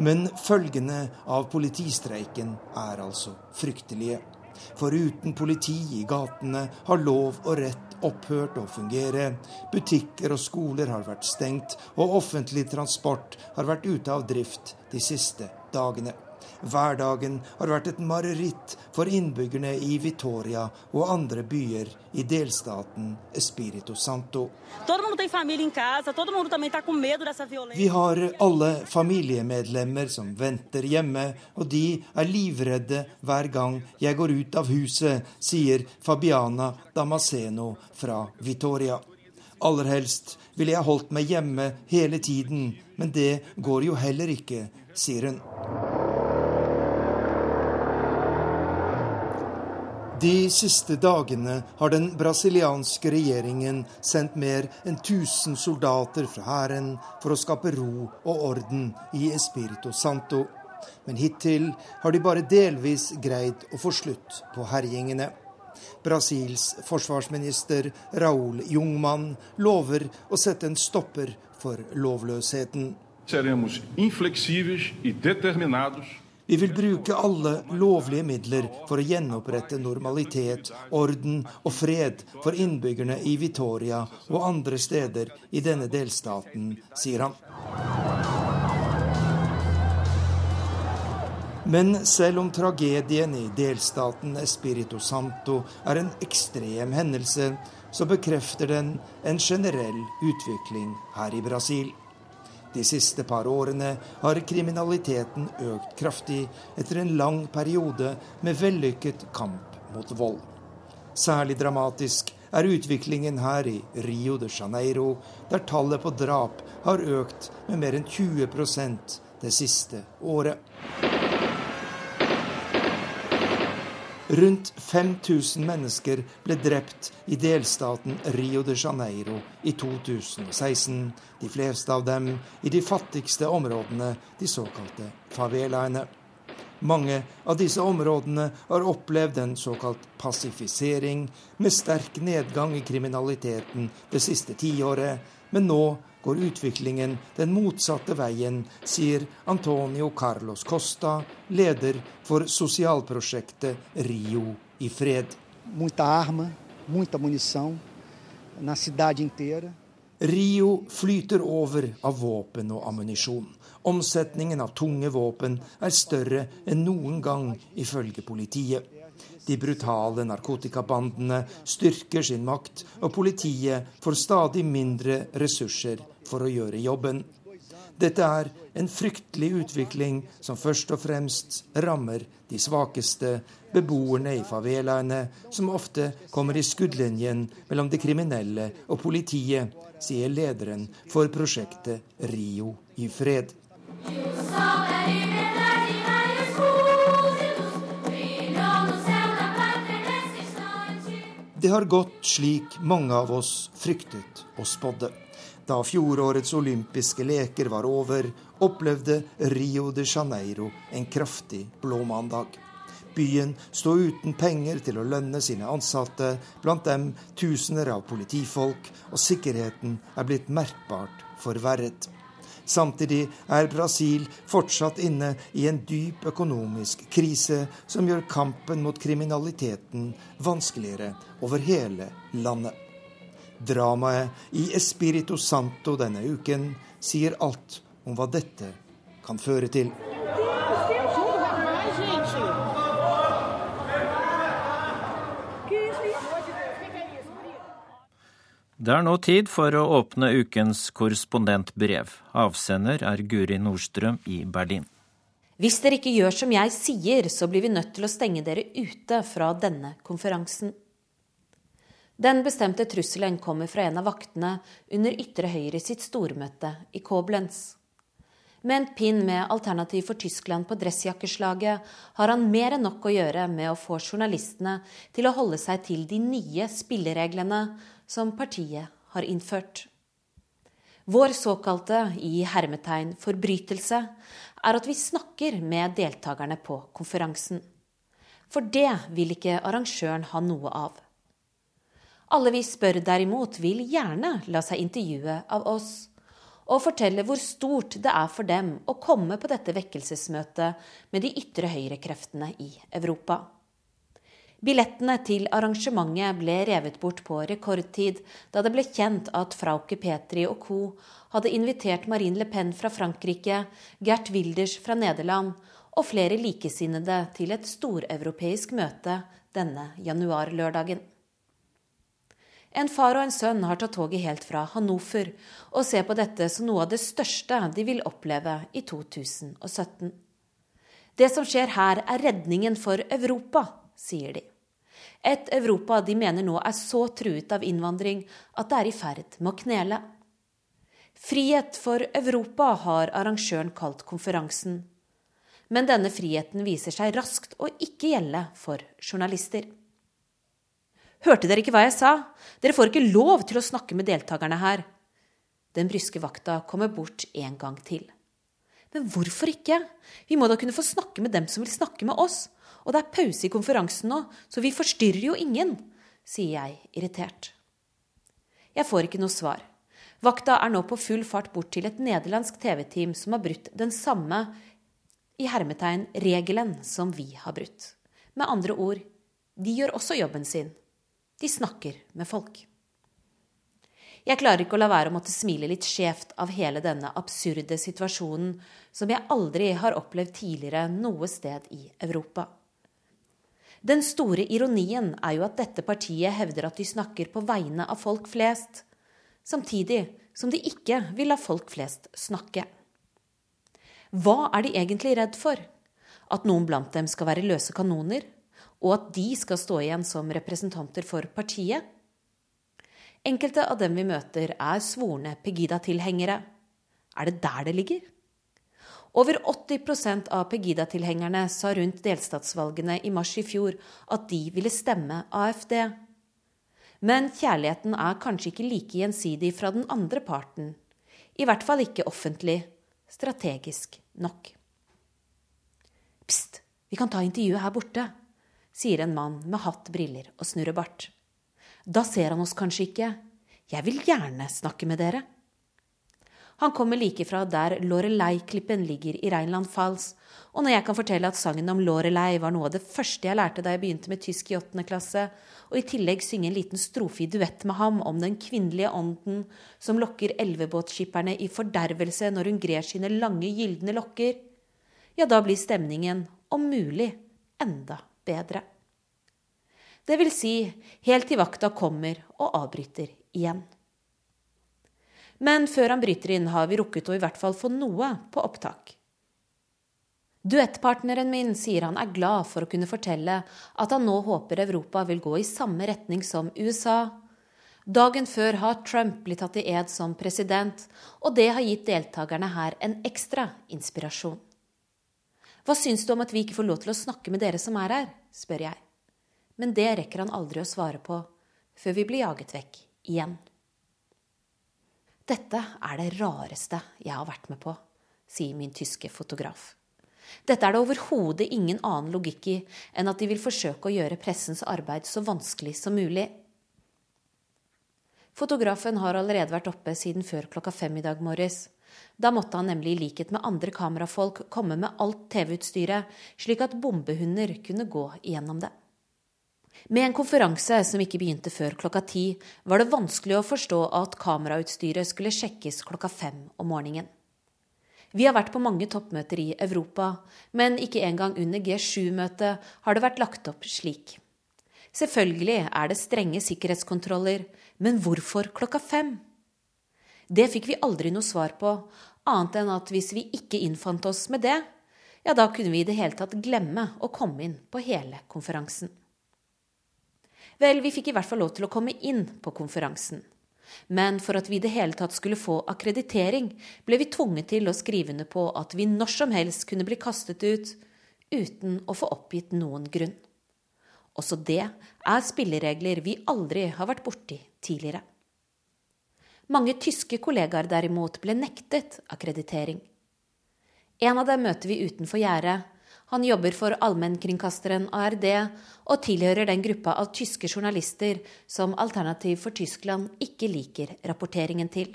Men følgene av politistreiken er altså fryktelige. For uten politi i gatene har lov og rett opphørt å fungere. Butikker og skoler har vært stengt, og offentlig transport har vært ute av drift de siste dagene. Hverdagen har vært et mareritt for innbyggerne i Vitoria og andre byer i delstaten Espirito Santo. Vi har alle familiemedlemmer som venter hjemme, og de er livredde hver gang jeg går ut av huset, sier Fabiana Damasceno fra Vitoria. Aller helst ville jeg holdt meg hjemme hele tiden, men det går jo heller ikke, sier hun. De siste dagene har den brasilianske regjeringen sendt mer enn 1000 soldater fra hæren for å skape ro og orden i Espirito Santo. Men hittil har de bare delvis greid å få slutt på herjingene. Brasils forsvarsminister Raúl Jungmann lover å sette en stopper for lovløsheten. Seremos inflexíveis e determinados vi vil bruke alle lovlige midler for å gjenopprette normalitet, orden og fred for innbyggerne i Vitoria og andre steder i denne delstaten, sier han. Men selv om tragedien i delstaten Espirito Santo er en ekstrem hendelse, så bekrefter den en generell utvikling her i Brasil. De siste par årene har kriminaliteten økt kraftig etter en lang periode med vellykket kamp mot vold. Særlig dramatisk er utviklingen her i Rio de Janeiro, der tallet på drap har økt med mer enn 20% det siste året. Rundt 5000 mennesker ble drept i delstaten Rio de Janeiro i 2016, de fleste av dem i de fattigste områdene, de såkalte favelaene. Mange av disse områdene har opplevd en såkalt passifisering, med sterk nedgang i kriminaliteten det siste tiåret, men nå går utviklingen den motsatte veien, sier Antonio Carlos Costa, leder for sosialprosjektet Rio i fred. Rio flyter over av våpen og ammunisjon. Omsetningen av tunge våpen er større enn noen gang, ifølge politiet. De brutale narkotikabandene styrker sin makt, og politiet får stadig mindre ressurser for å gjøre jobben. Dette er en fryktelig utvikling som først og fremst rammer de svakeste, beboerne i favelaene, som ofte kommer i skuddlinjen mellom de kriminelle og politiet, sier lederen for prosjektet Rio i fred. Det har gått slik mange av oss fryktet og spådde. Da fjorårets olympiske leker var over, opplevde Rio de Janeiro en kraftig blåmandag. byen sto uten penger til å lønne sine ansatte, blant dem tusener av politifolk, og sikkerheten er blitt merkbart forverret. Samtidig er Brasil fortsatt inne i en dyp økonomisk krise som gjør kampen mot kriminaliteten vanskeligere over hele landet. Dramaet i Espirito Santo denne uken sier alt om hva dette kan føre til. Det er nå tid for å åpne ukens korrespondentbrev. Avsender er Guri Nordstrøm i Berlin. Hvis dere ikke gjør som jeg sier, så blir vi nødt til å stenge dere ute fra denne konferansen. Den bestemte trusselen kommer fra en av vaktene under ytre høyre sitt stormøte i Koblenz. Med en pinn med Alternativ for Tyskland på dressjakkeslaget har han mer enn nok å gjøre med å få journalistene til å holde seg til de nye spillereglene som partiet har innført. Vår såkalte i hermetegn forbrytelse er at vi snakker med deltakerne på konferansen. For det vil ikke arrangøren ha noe av. Alle vi spør derimot, vil gjerne la seg intervjue av oss og fortelle hvor stort det er for dem å komme på dette vekkelsesmøtet med de ytre høyrekreftene i Europa. Billettene til arrangementet ble revet bort på rekordtid da det ble kjent at Frauke Petri og co. hadde invitert Marine Le Pen fra Frankrike, Gert Wilders fra Nederland og flere likesinnede til et storeuropeisk møte denne januarlørdagen. En far og en sønn har tatt toget helt fra Hannover og ser på dette som noe av det største de vil oppleve i 2017. Det som skjer her, er redningen for Europa, sier de. Et Europa de mener nå er så truet av innvandring at det er i ferd med å knele. Frihet for Europa har arrangøren kalt konferansen. Men denne friheten viser seg raskt å ikke gjelde for journalister. Hørte dere ikke hva jeg sa? Dere får ikke lov til å snakke med deltakerne her. Den bryske vakta kommer bort en gang til. Men hvorfor ikke? Vi må da kunne få snakke med dem som vil snakke med oss. Og det er pause i konferansen nå, så vi forstyrrer jo ingen, sier jeg irritert. Jeg får ikke noe svar. Vakta er nå på full fart bort til et nederlandsk TV-team som har brutt den samme i hermetegn regelen som vi har brutt. Med andre ord, de gjør også jobben sin. De snakker med folk. Jeg klarer ikke å la være å måtte smile litt skjevt av hele denne absurde situasjonen som jeg aldri har opplevd tidligere noe sted i Europa. Den store ironien er jo at dette partiet hevder at de snakker på vegne av folk flest, samtidig som de ikke vil la folk flest snakke. Hva er de egentlig redd for? At noen blant dem skal være løse kanoner? Og at de skal stå igjen som representanter for partiet? Enkelte av dem vi møter, er svorne Pegida-tilhengere. Er det der det ligger? Over 80% av Pegida-tilhengerne sa rundt delstatsvalgene i mars i fjor at de ville stemme AFD. Men kjærligheten er kanskje ikke like gjensidig fra den andre parten. I hvert fall ikke offentlig, strategisk nok. Pst, vi kan ta intervjuet her borte, sier en mann med hatt, briller og snurrebart. Da ser han oss kanskje ikke. Jeg vil gjerne snakke med dere. Han kommer like fra der Lorelei-klippen ligger i Rheinland Falls, og når jeg kan fortelle at sangen om Lorelei var noe av det første jeg lærte da jeg begynte med tysk i åttende klasse, og i tillegg synge en liten strofe i duett med ham om den kvinnelige ånden som lokker elvebåtskipperne i fordervelse når hun grer sine lange, gylne lokker, ja, da blir stemningen, om mulig, enda bedre. Det vil si helt til vakta kommer og avbryter igjen. Men før han bryter inn, har vi rukket å i hvert fall få noe på opptak. Duettpartneren min sier han er glad for å kunne fortelle at han nå håper Europa vil gå i samme retning som USA. Dagen før har Trump blitt tatt i ed som president, og det har gitt deltakerne her en ekstra inspirasjon. Hva syns du om at vi ikke får lov til å snakke med dere som er her? spør jeg. Men det rekker han aldri å svare på, før vi blir jaget vekk igjen. Dette er det rareste jeg har vært med på, sier min tyske fotograf. Dette er det overhodet ingen annen logikk i enn at de vil forsøke å gjøre pressens arbeid så vanskelig som mulig. Fotografen har allerede vært oppe siden før klokka fem i dag morges. Da måtte han nemlig i likhet med andre kamerafolk komme med alt TV-utstyret, slik at bombehunder kunne gå igjennom det. Med en konferanse som ikke begynte før klokka ti, var det vanskelig å forstå at kamerautstyret skulle sjekkes klokka fem om morgenen. Vi har vært på mange toppmøter i Europa, men ikke engang under G7-møtet har det vært lagt opp slik. Selvfølgelig er det strenge sikkerhetskontroller, men hvorfor klokka fem? Det fikk vi aldri noe svar på, annet enn at hvis vi ikke innfant oss med det, ja, da kunne vi i det hele tatt glemme å komme inn på hele konferansen. Vel, vi fikk i hvert fall lov til å komme inn på konferansen. Men for at vi i det hele tatt skulle få akkreditering, ble vi tvunget til å skrive under på at vi når som helst kunne bli kastet ut uten å få oppgitt noen grunn. Også det er spilleregler vi aldri har vært borti tidligere. Mange tyske kollegaer derimot ble nektet akkreditering. En av dem møter vi utenfor gjerdet. Han jobber for allmennkringkasteren ARD og tilhører den gruppa av tyske journalister som Alternativ for Tyskland ikke liker rapporteringen til.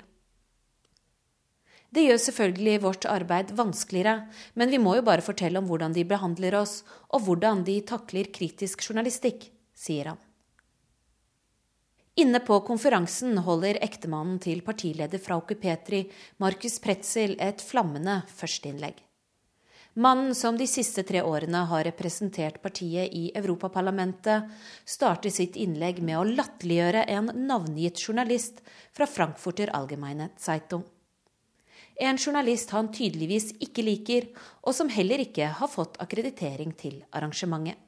Det gjør selvfølgelig vårt arbeid vanskeligere, men vi må jo bare fortelle om hvordan de behandler oss, og hvordan de takler kritisk journalistikk, sier han. Inne på konferansen holder ektemannen til partileder fra Okkupetri, Markus Pretzel, et flammende førsteinnlegg. Mannen som de siste tre årene har representert partiet i Europaparlamentet, starter sitt innlegg med å latterliggjøre en navngitt journalist fra Frankfurter Allgemeine Zeitung. En journalist han tydeligvis ikke liker, og som heller ikke har fått akkreditering til arrangementet.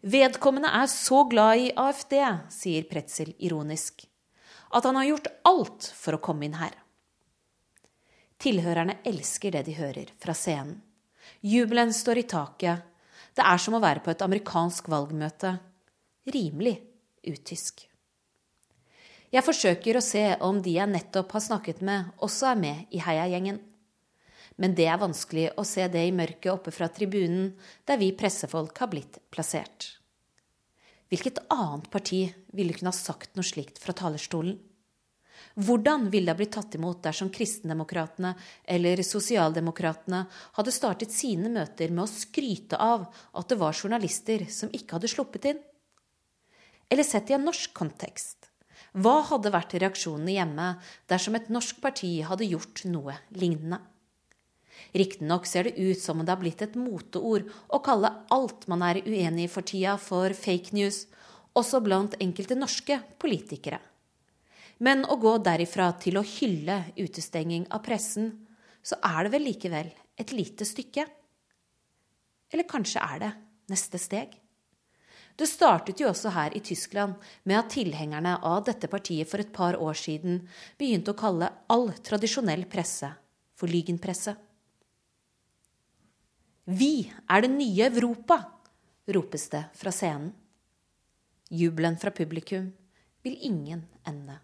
Vedkommende er så glad i AFD, sier Pretzel ironisk, at han har gjort alt for å komme inn her. Tilhørerne elsker det de hører fra scenen. Jubelen står i taket. Det er som å være på et amerikansk valgmøte. Rimelig utysk. Jeg forsøker å se om de jeg nettopp har snakket med, også er med i heiagjengen. Men det er vanskelig å se det i mørket oppe fra tribunen, der vi pressefolk har blitt plassert. Hvilket annet parti ville kunne ha sagt noe slikt fra talerstolen? Hvordan ville det blitt tatt imot dersom Kristendemokratene eller Sosialdemokratene hadde startet sine møter med å skryte av at det var journalister som ikke hadde sluppet inn? Eller sett i en norsk kontekst, hva hadde vært reaksjonene hjemme dersom et norsk parti hadde gjort noe lignende? Riktignok ser det ut som om det har blitt et moteord å kalle alt man er uenig i for tida, for fake news, også blant enkelte norske politikere. Men å gå derifra til å hylle utestenging av pressen, så er det vel likevel et lite stykke? Eller kanskje er det neste steg? Det startet jo også her i Tyskland med at tilhengerne av dette partiet for et par år siden begynte å kalle all tradisjonell presse for lygenpresse. Vi er det nye Europa, ropes det fra scenen. Jubelen fra publikum vil ingen ende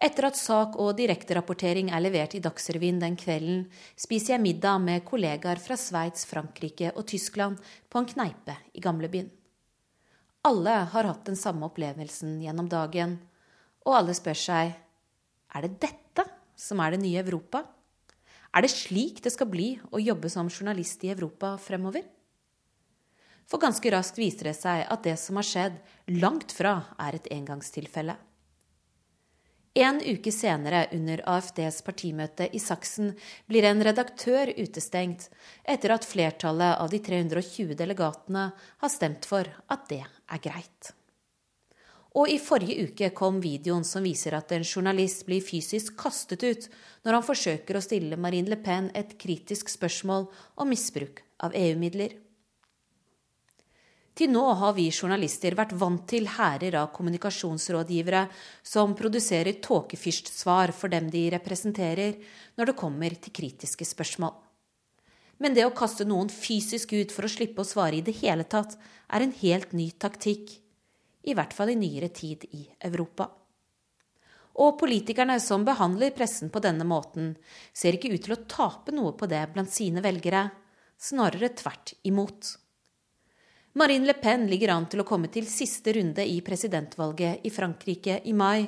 etter at sak og direkterapportering er levert i Dagsrevyen den kvelden, spiser jeg middag med kollegaer fra Sveits, Frankrike og Tyskland på en kneipe i gamlebyen. Alle har hatt den samme opplevelsen gjennom dagen, og alle spør seg er det dette som er det nye Europa? Er det slik det skal bli å jobbe som journalist i Europa fremover? For ganske raskt viser det seg at det som har skjedd, langt fra er et engangstilfelle. En uke senere, under AFDs partimøte i Saksen, blir en redaktør utestengt etter at flertallet av de 320 delegatene har stemt for at det er greit. Og i forrige uke kom videoen som viser at en journalist blir fysisk kastet ut når han forsøker å stille Marine Le Pen et kritisk spørsmål om misbruk av EU-midler. Til nå har vi journalister vært vant til hærer av kommunikasjonsrådgivere som produserer tåkefyrstsvar for dem de representerer, når det kommer til kritiske spørsmål. Men det å kaste noen fysisk ut for å slippe å svare i det hele tatt, er en helt ny taktikk. I hvert fall i nyere tid i Europa. Og politikerne som behandler pressen på denne måten, ser ikke ut til å tape noe på det blant sine velgere, snarere tvert imot. Marine Le Pen ligger an til å komme til siste runde i presidentvalget i Frankrike i mai.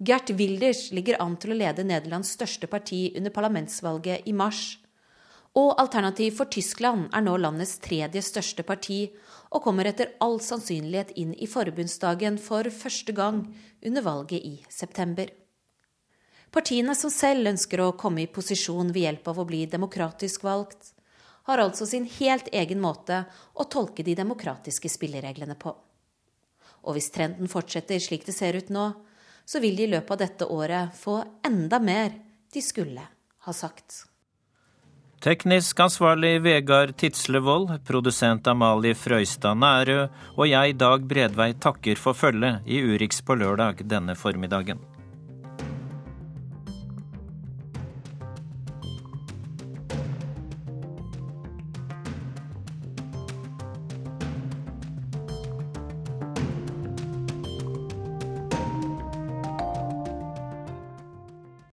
Gert Wilders ligger an til å lede Nederlands største parti under parlamentsvalget i mars. Og Alternativ for Tyskland er nå landets tredje største parti, og kommer etter all sannsynlighet inn i forbundsdagen for første gang under valget i september. Partiene som selv ønsker å komme i posisjon ved hjelp av å bli demokratisk valgt, har altså sin helt egen måte å tolke de demokratiske spillereglene på. Og hvis trenden fortsetter slik det ser ut nå, så vil de i løpet av dette året få enda mer de skulle ha sagt. Teknisk ansvarlig Vegard Tidslevold, produsent Amalie Frøystad Nærø og jeg, Dag Bredvei, takker for følget i Urix på lørdag denne formiddagen.